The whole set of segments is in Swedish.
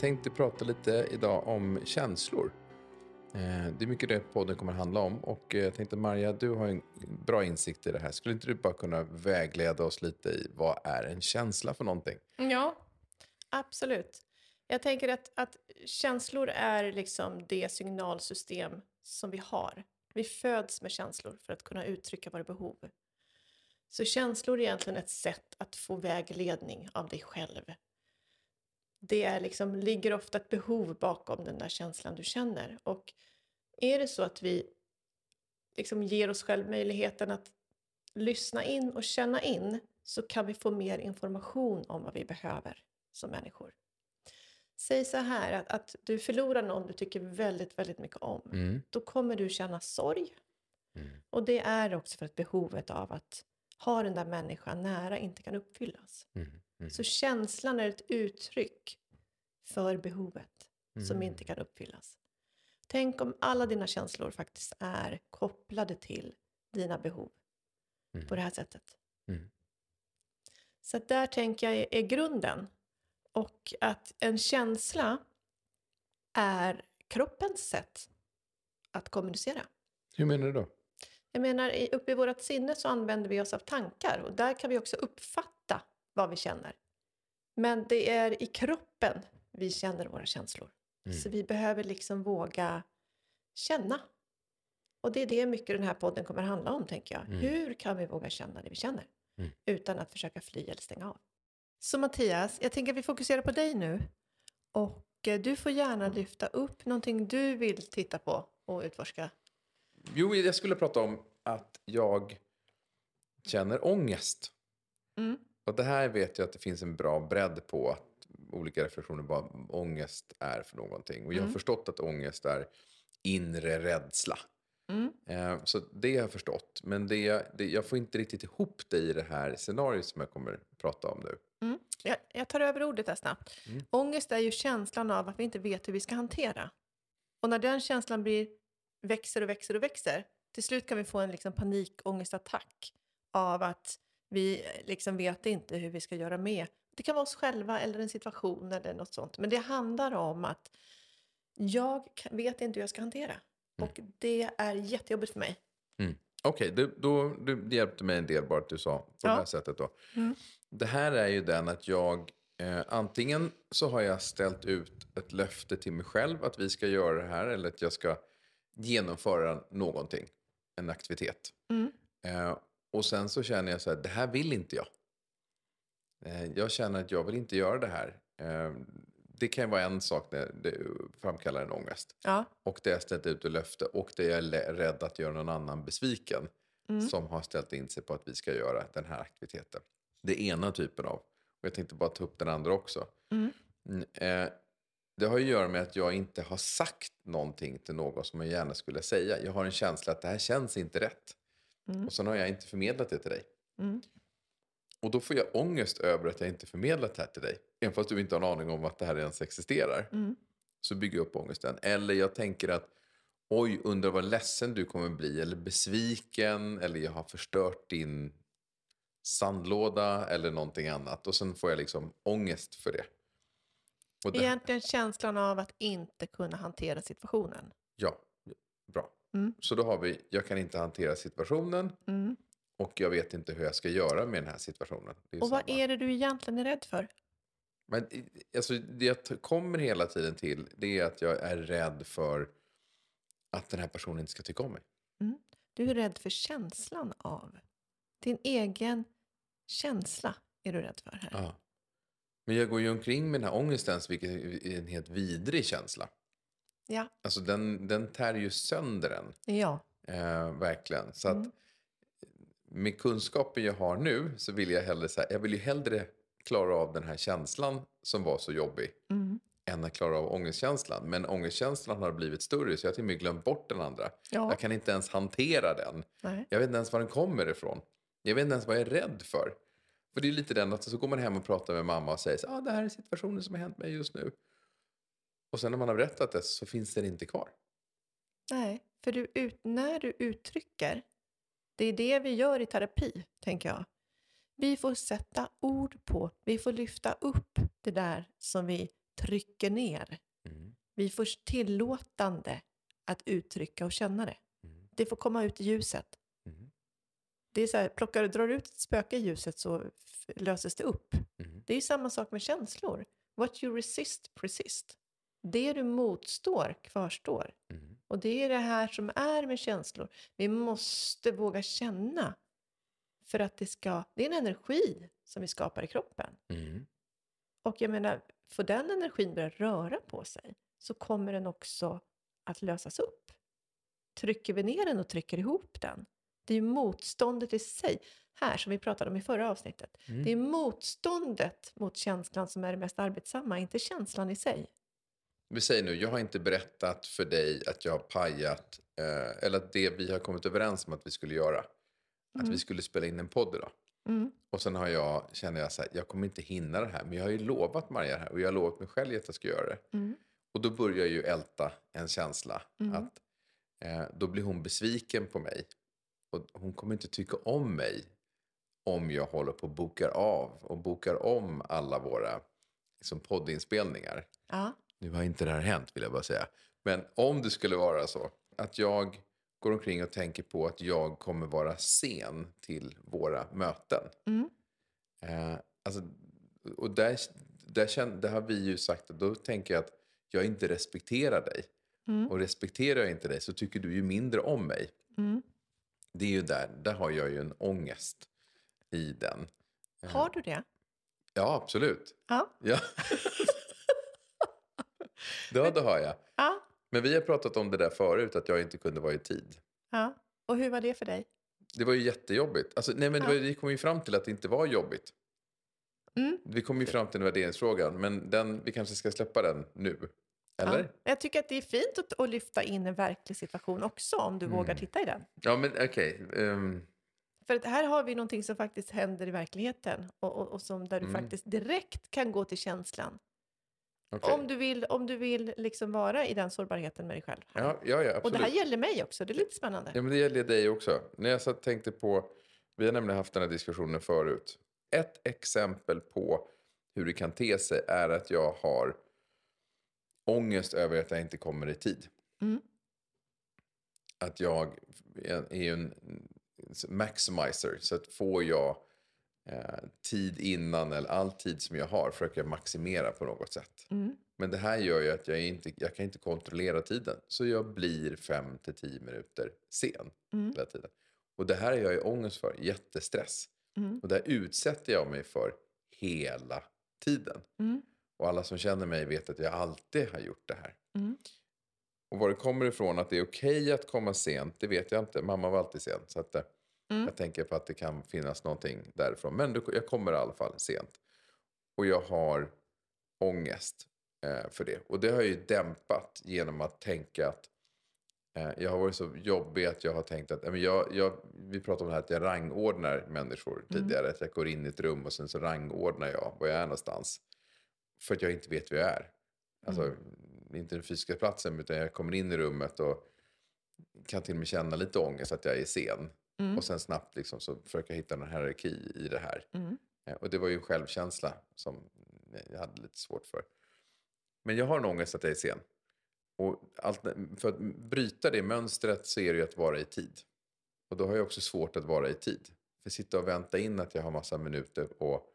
Tänkte prata lite idag om känslor. Eh, det är mycket det podden kommer att handla om. Och eh, jag tänkte Maria, du har en bra insikt i det här. Skulle inte du bara kunna vägleda oss lite i vad är en känsla för någonting? Ja, absolut. Jag tänker att, att känslor är liksom det signalsystem som vi har. Vi föds med känslor för att kunna uttrycka våra behov. Så känslor är egentligen ett sätt att få vägledning av dig själv det är liksom, ligger ofta ett behov bakom den där känslan du känner. Och är det så att vi liksom ger oss själv möjligheten att lyssna in och känna in så kan vi få mer information om vad vi behöver som människor. Säg så här att, att du förlorar någon du tycker väldigt, väldigt mycket om. Mm. Då kommer du känna sorg. Mm. Och det är också för att behovet av att ha den där människan nära inte kan uppfyllas. Mm. Mm. Så känslan är ett uttryck för behovet mm. som inte kan uppfyllas. Tänk om alla dina känslor faktiskt är kopplade till dina behov mm. på det här sättet. Mm. Så där tänker jag är grunden. Och att en känsla är kroppens sätt att kommunicera. Hur menar du då? Jag menar, uppe i vårt sinne så använder vi oss av tankar och där kan vi också uppfatta vad vi känner. Men det är i kroppen vi känner våra känslor. Mm. Så vi behöver liksom våga känna. Och det är det mycket den här podden kommer handla om, tänker jag. Mm. Hur kan vi våga känna det vi känner? Mm. Utan att försöka fly eller stänga av. Så Mattias, jag tänker att vi fokuserar på dig nu. Och eh, du får gärna lyfta upp någonting du vill titta på och utforska. Jo, jag skulle prata om att jag känner ångest. Mm. Och det här vet jag att det finns en bra bredd på. Att olika reflektioner vad ångest är för någonting. Och jag har mm. förstått att ångest är inre rädsla. Mm. Eh, så det har jag förstått. Men det, det, jag får inte riktigt ihop det i det här scenariot som jag kommer prata om nu. Mm. Jag, jag, tar över ordet här snabbt. Mm. Ångest är ju känslan av att vi inte vet hur vi ska hantera. Och när den känslan blir, växer och växer och växer, till slut kan vi få en liksom panikångestattack av att vi liksom vet inte hur vi ska göra med. Det kan vara oss själva eller en situation eller något sånt. Men det handlar om att jag vet inte hur jag ska hantera. Mm. Och det är jättejobbigt för mig. Mm. Okej, okay, då, du hjälpte mig en del bara att du sa på ja. det här sättet då. Mm. Det här är ju den att jag eh, antingen så har jag ställt ut ett löfte till mig själv att vi ska göra det här eller att jag ska genomföra någonting, en aktivitet. Mm. Eh, och sen så känner jag så här, det här vill inte jag. Eh, jag känner att jag vill inte göra det här. Eh, det kan ju vara en sak när det framkallar en ångest. Ja. Och det är ställt ut ett löfte och det är rädd att göra någon annan besviken. Mm. Som har ställt in sig på att vi ska göra den här aktiviteten. Det ena typen av. Och jag tänkte bara ta upp den andra också. Mm. mm eh, det har ju att göra med att jag inte har sagt någonting till någon som jag gärna skulle säga. Jag har en känsla att det här känns inte rätt. Mm. Och sen har jag inte förmedlat det till dig. Mm. Och då får jag ångest över att jag inte förmedlat det här till dig. Även fast du inte har en aning om att det här ens existerar. Mm. Så bygger jag upp ångesten. Eller jag tänker att oj, undrar vad ledsen du kommer bli. Eller besviken. Eller jag har förstört din sandlåda. Eller någonting annat. Och sen får jag liksom ångest för det. Och det... Egentligen känslan av att inte kunna hantera situationen. Ja. Mm. Så då har vi, jag kan inte hantera situationen. Mm. Och jag vet inte hur jag ska göra med den här situationen. och samma. vad är det du egentligen är rädd för? Men, alltså, det jag kommer hela tiden till det är att jag är rädd för att den här personen inte ska tycka om mig. Mm. Du är rädd för känslan av. Din egen känsla är du rädd för här. Ja. Men jag går ju omkring med den här ångesten, vilket är en helt vidrig känsla. Ja. Alltså den, den tär ju sönder en. Ja. Eh, verkligen. Så mm. att med kunskapen jag har nu så vill jag hellre, så här, jag vill ju hellre klara av den här känslan som var så jobbig. Mm. än att klara av ångestkänslan. Men ångestkänslan har blivit större så jag har till och med glömt bort den andra. Ja. Jag kan inte ens hantera den. Nej. Jag vet inte ens var den kommer ifrån. Jag vet inte ens vad jag är rädd för. För det är lite den att så går man hem och pratar med mamma och säger att ah, det här är situationen som har hänt mig just nu. Och sen när man har berättat det så finns den inte kvar. Nej, för du ut, när du uttrycker, det är det vi gör i terapi, tänker jag. Vi får sätta ord på, vi får lyfta upp det där som vi trycker ner. Mm. Vi får tillåtande att uttrycka och känna det. Mm. Det får komma ut i ljuset. Mm. Det är så här, plockar, drar du ut ett spöke i ljuset så löses det upp. Mm. Det är ju samma sak med känslor. What you resist, persist. Det du motstår kvarstår. Mm. Och det är det här som är med känslor. Vi måste våga känna. För att det ska, det är en energi som vi skapar i kroppen. Mm. Och jag menar, får den energin börja röra på sig så kommer den också att lösas upp. Trycker vi ner den och trycker ihop den, det är motståndet i sig, här som vi pratade om i förra avsnittet. Mm. Det är motståndet mot känslan som är det mest arbetsamma, inte känslan i sig. Vi säger nu, jag har inte berättat för dig att jag har pajat, eh, eller att det vi har kommit överens om att vi skulle göra, att Mm. vi skulle spela in en podd idag. Mm. Och sen har jag, känner jag så här, jag kommer inte hinna det här, men jag har ju lovat Maria det här och jag har lovat mig själv att jag ska göra det. Mm. Och då börjar jag ju älta en känsla Mm. att eh, då blir hon besviken på mig. Och hon kommer inte tycka om mig om jag håller på och bokar av och bokar om alla våra liksom, poddinspelningar. Ja. Nu har inte det här hänt vill jag bara säga. Men om det skulle vara så att jag går omkring och tänker på att jag kommer vara sen till våra möten. Mm. Eh, alltså, och där, där, känner, där har vi ju sagt att då tänker jag att jag inte respekterar dig. Mm. Och respekterar jag inte dig så tycker du ju mindre om mig. Mm. Det är ju där, där har jag ju en ångest i den. Eh, Har du det? Ja, absolut. Ja. Ja. ja, det har jag. Ja. Men vi har pratat om det där förut, att jag inte kunde vara i tid. ja. Och hur var det för dig? Det var ju jättejobbigt. Alltså, nej, men Ja. vi kom ju fram till att det inte var jobbigt. Mm. Vi kom ju fram till en värderingsfråga, men den, vi kanske ska släppa den nu. Eller? Ja. Jag tycker att det är fint att, att lyfta in en verklig situation också, om du vågar titta i den. Ja, men okej. ehm, För att här har vi någonting som faktiskt händer i verkligheten och, och, och som där du Mm. faktiskt direkt kan gå till känslan. Okej. Om du vill, om du vill liksom vara i den sårbarheten med dig själv. Ja, ja, ja, och det här gäller mig också, det är lite spännande. Ja, men det gäller dig också. När jag satt tänkte på, vi har nämligen haft den här diskussionen förut. Ett exempel på hur det kan te sig är att jag har ångest över att jag inte kommer i tid. Mm. Att jag är är en maximizer. Så att får jag eh, tid innan eller all tid som jag har försöker jag maximera på något sätt. Mm. Men det här gör ju att jag, inte, jag kan inte kontrollera tiden. Så jag blir 5 till 10 minuter sen Mm. hela tiden. Och det här är jag ju ångest för, jättestress. Mm. Och det här utsätter jag mig för hela tiden. Mm. Och alla som känner mig vet att jag alltid har gjort det här. Mm. Och var det kommer ifrån att det är okej att komma sent, det vet jag inte. Mamma var alltid sen. Så att, eh, Mm. jag tänker på att det kan finnas någonting därifrån. Men jag kommer i alla fall sent. Och jag har ångest eh, för det. Och det har jag ju dämpat genom att tänka att eh, jag har varit så jobbig att jag har tänkt att, eh, jag, jag, vi pratade om det här att jag rangordnar människor tidigare. Att jag går in i ett rum och sen så rangordnar jag var jag är någonstans. För att jag inte vet var jag är. Alltså, inte den fysiska platsen utan jag kommer in i rummet och kan till och med känna lite ångest att jag är sen. Mm. Och sen snabbt liksom så försöka hitta en hierarki i det här. Mm. Eh, Och det var ju en självkänsla som jag hade lite svårt för. Men jag har en ångest att jag är sen. Och allt, för att bryta det mönstret så är det ju att vara i tid. Och då har jag också svårt att vara i tid. För sitta och vänta in att jag har massa minuter och,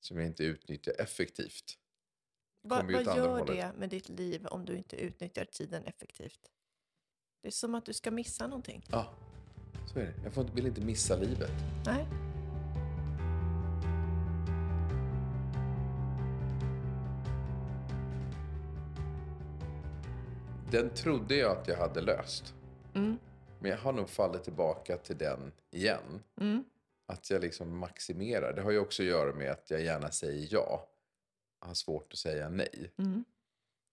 som jag inte utnyttjar effektivt. Va, vad gör hållet. det med ditt liv om du inte utnyttjar tiden effektivt? Det är som att du ska missa någonting. Ja, så är det. Jag får, vill inte missa livet. Nej. Den trodde jag att jag hade löst. Mm. Men jag har nog fallit tillbaka till den igen. Mm. Att jag liksom maximerar. Det har ju också att göra med att jag gärna säger ja. Jag har svårt att säga nej. Mm.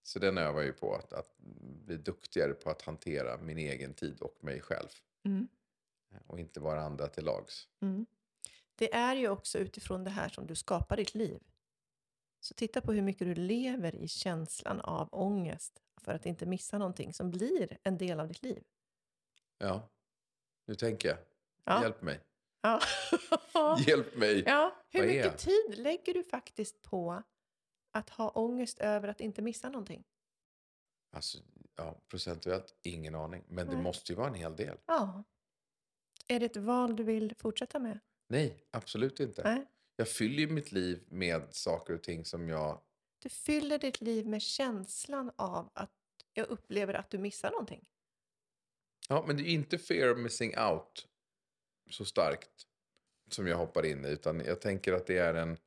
Så den övar ju på att, att bli duktigare på att hantera min egen tid och mig själv. Mm. Och inte vara andra till lags. Mm. Det är ju också utifrån det här som du skapar ditt liv. Så titta på hur mycket du lever i känslan av ångest för att inte missa någonting som blir en del av ditt liv. Ja, nu tänker jag. Ja. Hjälp mig. Ja. Hjälp mig. ja. Hur mycket tid lägger du faktiskt på att ha ångest över att inte missa någonting? Alltså, ja, procentuellt ingen aning. Men det Nej. måste ju vara en hel del. Ja. Är det ett val du vill fortsätta med? Nej, absolut inte. Nej. Jag fyller mitt liv med saker och ting som jag... Du fyller ditt liv med känslan av att jag upplever att du missar någonting. Ja, men det är inte fear of missing out så starkt som jag hoppar in i. Utan jag tänker att det är en...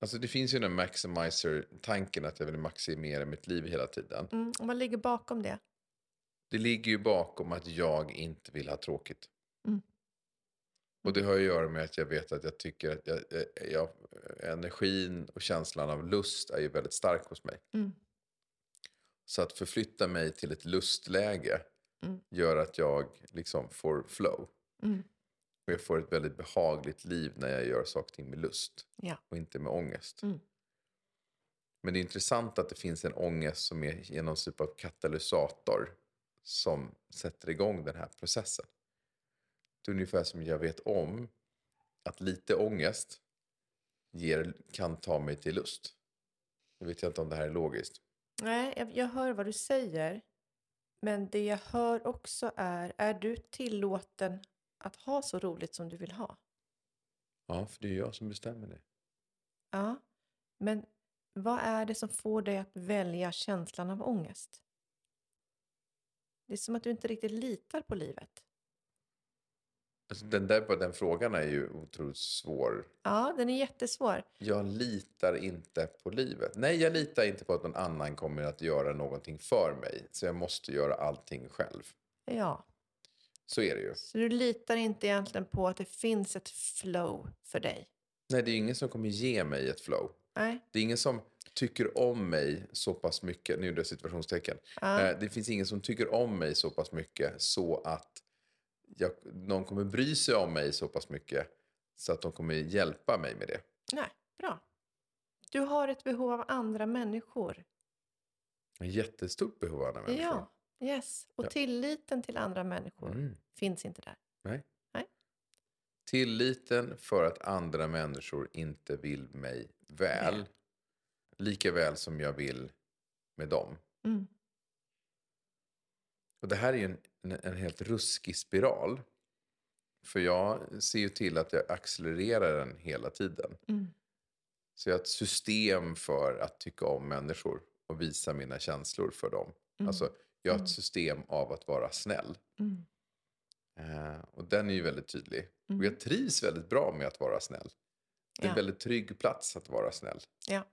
Alltså det finns ju den maximizer-tanken att jag vill maximera mitt liv hela tiden. Mm. Och vad ligger bakom det? Det ligger ju bakom att jag inte vill ha tråkigt. Mm. Och det har att göra med att jag vet att jag tycker att jag, jag, energin och känslan av lust är ju väldigt stark hos mig. Mm. Så att förflytta mig till ett lustläge Mm. gör att jag liksom får flow. Mm. Och jag får ett väldigt behagligt liv när jag gör saker och ting med lust Ja. och inte med ångest. Mm. Men det är intressant att det finns en ångest som är genom typ av katalysator som sätter igång den här processen. Det är ungefär som jag vet om att lite ångest ger, kan ta mig till lust. Nu vet jag inte om det här är logiskt. Nej, jag, jag hör vad du säger. Men det jag hör också är, är du tillåten att ha så roligt som du vill ha? Ja, för det är jag som bestämmer det. Ja. Men vad är det som får dig att välja känslan av ångest? Det är som att du inte riktigt litar på livet. Alltså den, där, den frågan är ju otroligt svår. Ja, den är jättesvår. Jag litar inte på livet. Nej, jag litar inte på att någon annan kommer att göra någonting för mig. Så jag måste göra allting själv. Ja, Så är det ju. så du litar inte egentligen på att det finns ett flow för dig? Nej, det är ingen som kommer ge mig ett flow. Nej. Det är ingen som tycker om mig så pass mycket. Nu gjorde jag situationstecken. Ja. Eh, Det finns ingen som tycker om mig så pass mycket så att jag, någon kommer bry sig om mig så pass mycket så att de kommer hjälpa mig med det. Nej, bra. Du har ett behov av andra människor. Ett jättestort behov av andra människor. Ja, yes. Och Ja. tilliten till andra människor Mm. finns inte där. Nej. Nej. Tilliten för att andra människor inte vill mig väl. Väl. Lika väl som jag vill med dem. Mm. Och det här är ju en, en, en helt ruskig spiral. För jag ser ju till att jag accelererar den hela tiden. Mm. Så jag har ett system för att tycka om människor och visa mina känslor för dem. Mm. Alltså, jag har Mm. ett system av att vara snäll. Mm. Eh, och den är ju väldigt tydlig. Mm. Och jag trivs väldigt bra med att vara snäll. Det är en Ja. väldigt trygg plats att vara snäll. Ja.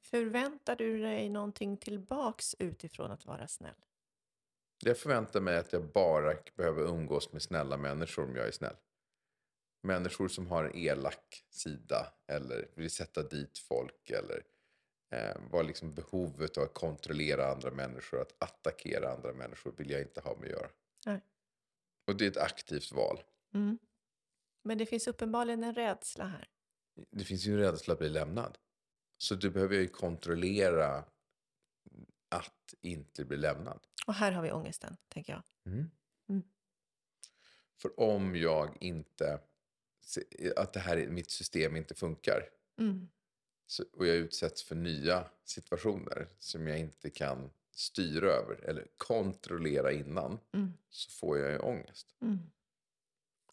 Förväntar du dig någonting tillbaks utifrån att vara snäll? Jag förväntar mig att jag bara behöver umgås med snälla människor om jag är snäll. Människor som har en elak sida eller vill sätta dit folk eller eh, vad liksom behovet av att kontrollera andra människor, att attackera andra människor vill jag inte ha med att göra. Nej. Och det är ett aktivt val. Mm. Men det finns uppenbarligen en rädsla här. Det finns ju en rädsla att bli lämnad. Så du behöver ju kontrollera att inte bli lämnad. Och här har vi ångesten, tänker jag. Mm. För om jag inte, att det här, mitt system inte funkar Mm. så, och jag utsätts för nya situationer som jag inte kan styra över eller kontrollera innan Mm. så får jag ju ångest. Mm.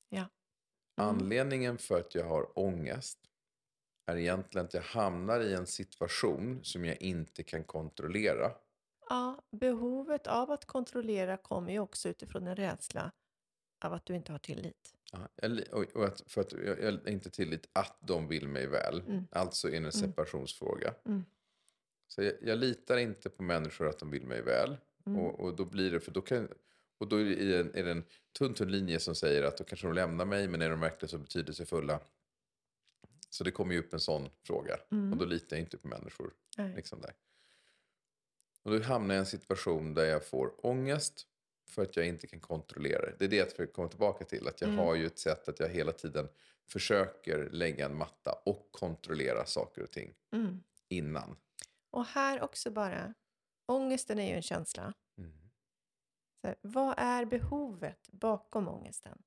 Ja. Mm. Anledningen för att jag har ångest är egentligen att jag hamnar i en situation som jag inte kan kontrollera. Ja, behovet av att kontrollera kommer ju också utifrån en rädsla av att du inte har tillit. Ja, och, att, för att jag, jag har inte tillit att de vill mig väl. Mm. Alltså är det en separationsfråga. Mm. Så jag, jag litar inte på människor att de vill mig väl. Mm. Och, och då blir det, för då kan, och då är det, en, är det en tunn, tunn linje som säger att då kanske de lämnar mig, men är de verkligen så betydelsefulla? Så det kommer ju upp en sån fråga. Mm. Och då litar jag inte på människor. Nej. Liksom där. Och då hamnar jag i en situation där jag får ångest för att jag inte kan kontrollera det. Det är det jag komma tillbaka till. Att jag Mm. har ju ett sätt att jag hela tiden försöker lägga en matta och kontrollera saker och ting Mm. innan. Och här också bara, ångesten är ju en känsla. Mm. Så här, vad är behovet bakom ångesten?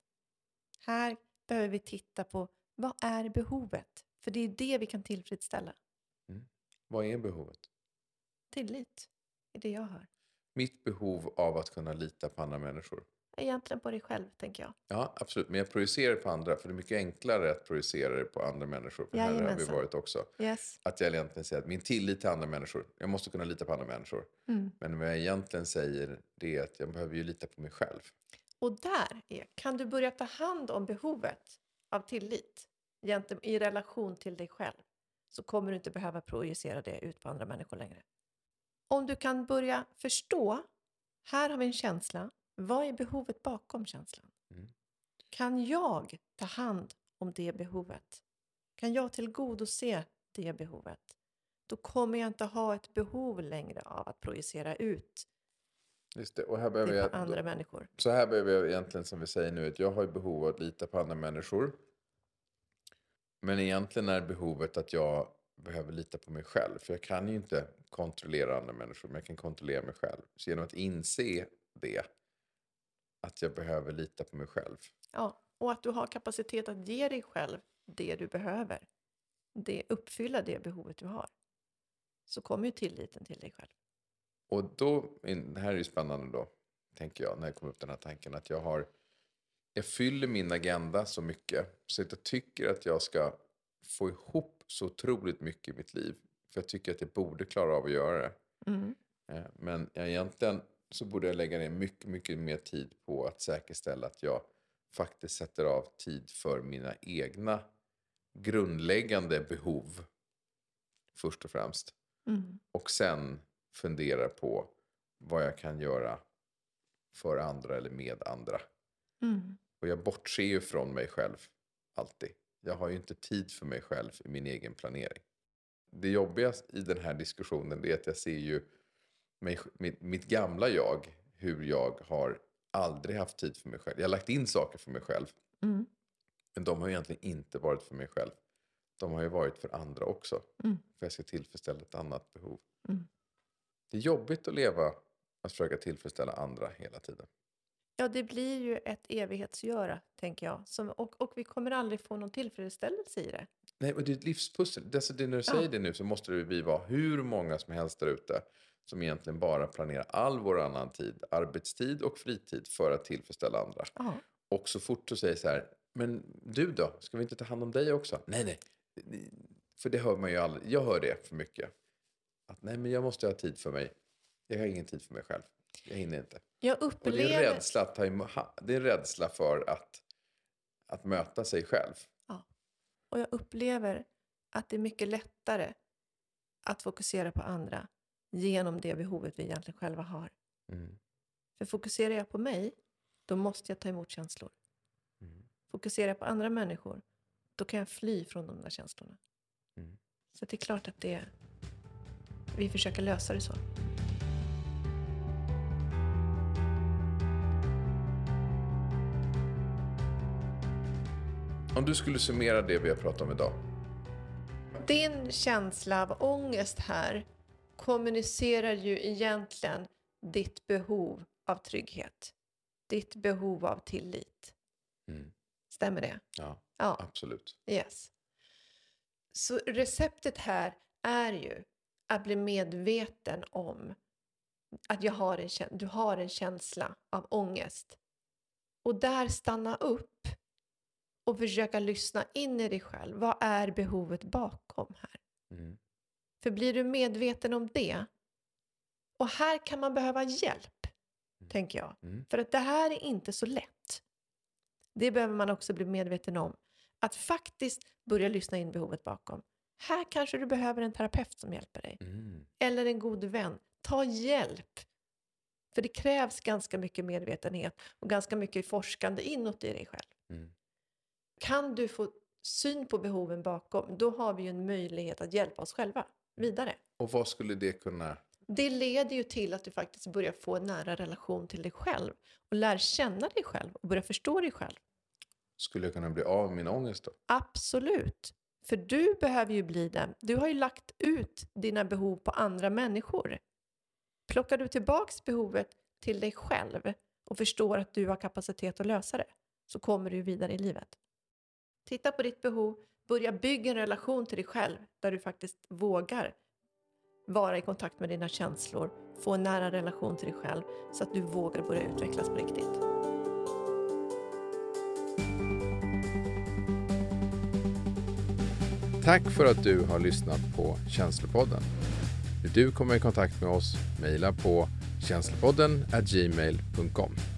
Här behöver vi titta på vad är behovet? För det är det vi kan tillfredsställa. Vad är behovet? Tillit är det jag hör. Mitt behov av att kunna lita på andra människor. Egentligen på dig själv, tänker jag. Ja, absolut. Men jag projicerar på andra. För det är mycket enklare att projicera det på andra människor. För här har vi varit också. Yes. Att jag egentligen säger att min tillit till andra människor. Jag måste kunna lita på andra människor. Mm. Men vad jag egentligen säger det är att jag behöver ju lita på mig själv. Och där är, kan du börja ta hand om behovet av tillit i relation till dig själv så kommer du inte behöva projicera det ut på andra människor längre. Om du kan börja förstå, här har vi en känsla, vad är behovet bakom känslan? Mm. Kan jag ta hand om det behovet? Kan jag tillgodose det behovet? Då kommer jag inte ha ett behov längre av att projicera ut Just det. Och här behöver det jag, på andra människor. Så här behöver jag egentligen som vi säger nu. Att jag har behov av att lita på andra människor. Men egentligen är behovet att jag behöver lita på mig själv. För jag kan ju inte kontrollera andra människor. Men jag kan kontrollera mig själv. Så genom att inse det. Att jag behöver lita på mig själv. Ja, och att du har kapacitet att ge dig själv det du behöver. Det, uppfylla det behovet du har. Så kommer ju tilliten till dig själv. Och då, det här är ju spännande då, tänker jag, när jag kom upp den här tanken att jag har, jag fyller min agenda så mycket så att jag tycker att jag ska få ihop så otroligt mycket i mitt liv. För jag tycker att jag borde klara av att göra det. Mm. Eh, Men jag egentligen så borde jag lägga ner mycket, mycket mer tid på att säkerställa att jag faktiskt sätter av tid för mina egna grundläggande behov först och främst. Mm. Och sen fundera på vad jag kan göra för andra eller med andra. Mm. Och jag bortser ju från mig själv alltid. Jag har ju inte tid för mig själv i min egen planering. Det jobbiga i den här diskussionen är att jag ser ju mig, mitt, mitt gamla jag, hur jag har aldrig haft tid för mig själv. Jag har lagt in saker för mig själv, Mm. men de har egentligen inte varit för mig själv. De har ju varit för andra också. Mm. För jag ska tillfredsställa ett annat behov. Mm. Det är jobbigt att leva, att försöka tillfredsställa andra hela tiden. Ja, det blir ju ett evighetsgöra, tänker jag. Som, och, och vi kommer aldrig få någon tillfredsställelse i det. Nej, och det är ett livspussel. Alltså, det, när du Ja. säger det nu så måste det vi vara hur många som helst där ute som egentligen bara planerar all vår annan tid, arbetstid och fritid för att tillfredsställa andra. Ja. Och så fort du säger så här, men du då, ska vi inte ta hand om dig också? Nej, nej. För det hör man ju aldrig. Jag hör det för mycket. Att nej, men jag måste ha tid för mig. Jag har ingen tid för mig själv. Jag hinner inte. Jag Och det är en upplever... rädsla, att ta emo- ha- det är en rädsla för att, att möta sig själv. Och jag upplever att det är mycket lättare att fokusera på andra genom det behovet vi egentligen själva har. Mm. För fokuserar jag på mig, då måste jag ta emot känslor. Mm. Fokuserar jag på andra människor, då kan jag fly från de där känslorna. Mm. Så det är klart att det, vi försöker lösa det så. Om du skulle summera det vi har pratat om idag. Din känsla av ångest här kommunicerar ju egentligen ditt behov av trygghet. Ditt behov av tillit. Mm. Stämmer det? Ja, Ja, absolut. yes. Så receptet här är ju att bli medveten om att jag har en, du har en känsla av ångest. Och där stanna upp och försöka lyssna in i dig själv. Vad är behovet bakom här? Mm. För blir du medveten om det, och här kan man behöva hjälp, tänker jag. Mm. För att det här är inte så lätt. Det behöver man också bli medveten om. Att faktiskt börja lyssna in behovet bakom. Här kanske du behöver en terapeut som hjälper dig. Mm. Eller en god vän. Ta hjälp. För det krävs ganska mycket medvetenhet och ganska mycket forskande inåt i dig själv. Kan du få syn på behoven bakom, då har vi ju en möjlighet att hjälpa oss själva vidare. Och vad skulle det kunna Det leder ju till att du faktiskt börjar få en nära relation till dig själv och lär känna dig själv och börja förstå dig själv. Skulle jag kunna bli av med min ångest då? Absolut. För du behöver ju bli den. Du har ju lagt ut dina behov på andra människor. Plockar du tillbaks behovet till dig själv och förstår att du har kapacitet att lösa det så kommer du vidare i livet. Titta på ditt behov, börja bygga en relation till dig själv där du faktiskt vågar vara i kontakt med dina känslor, få en nära relation till dig själv så att du vågar börja utvecklas på riktigt. Tack för att du har lyssnat på Känslopodden. Vill du komma i kontakt med oss, mejla på känslopodden gmail.com.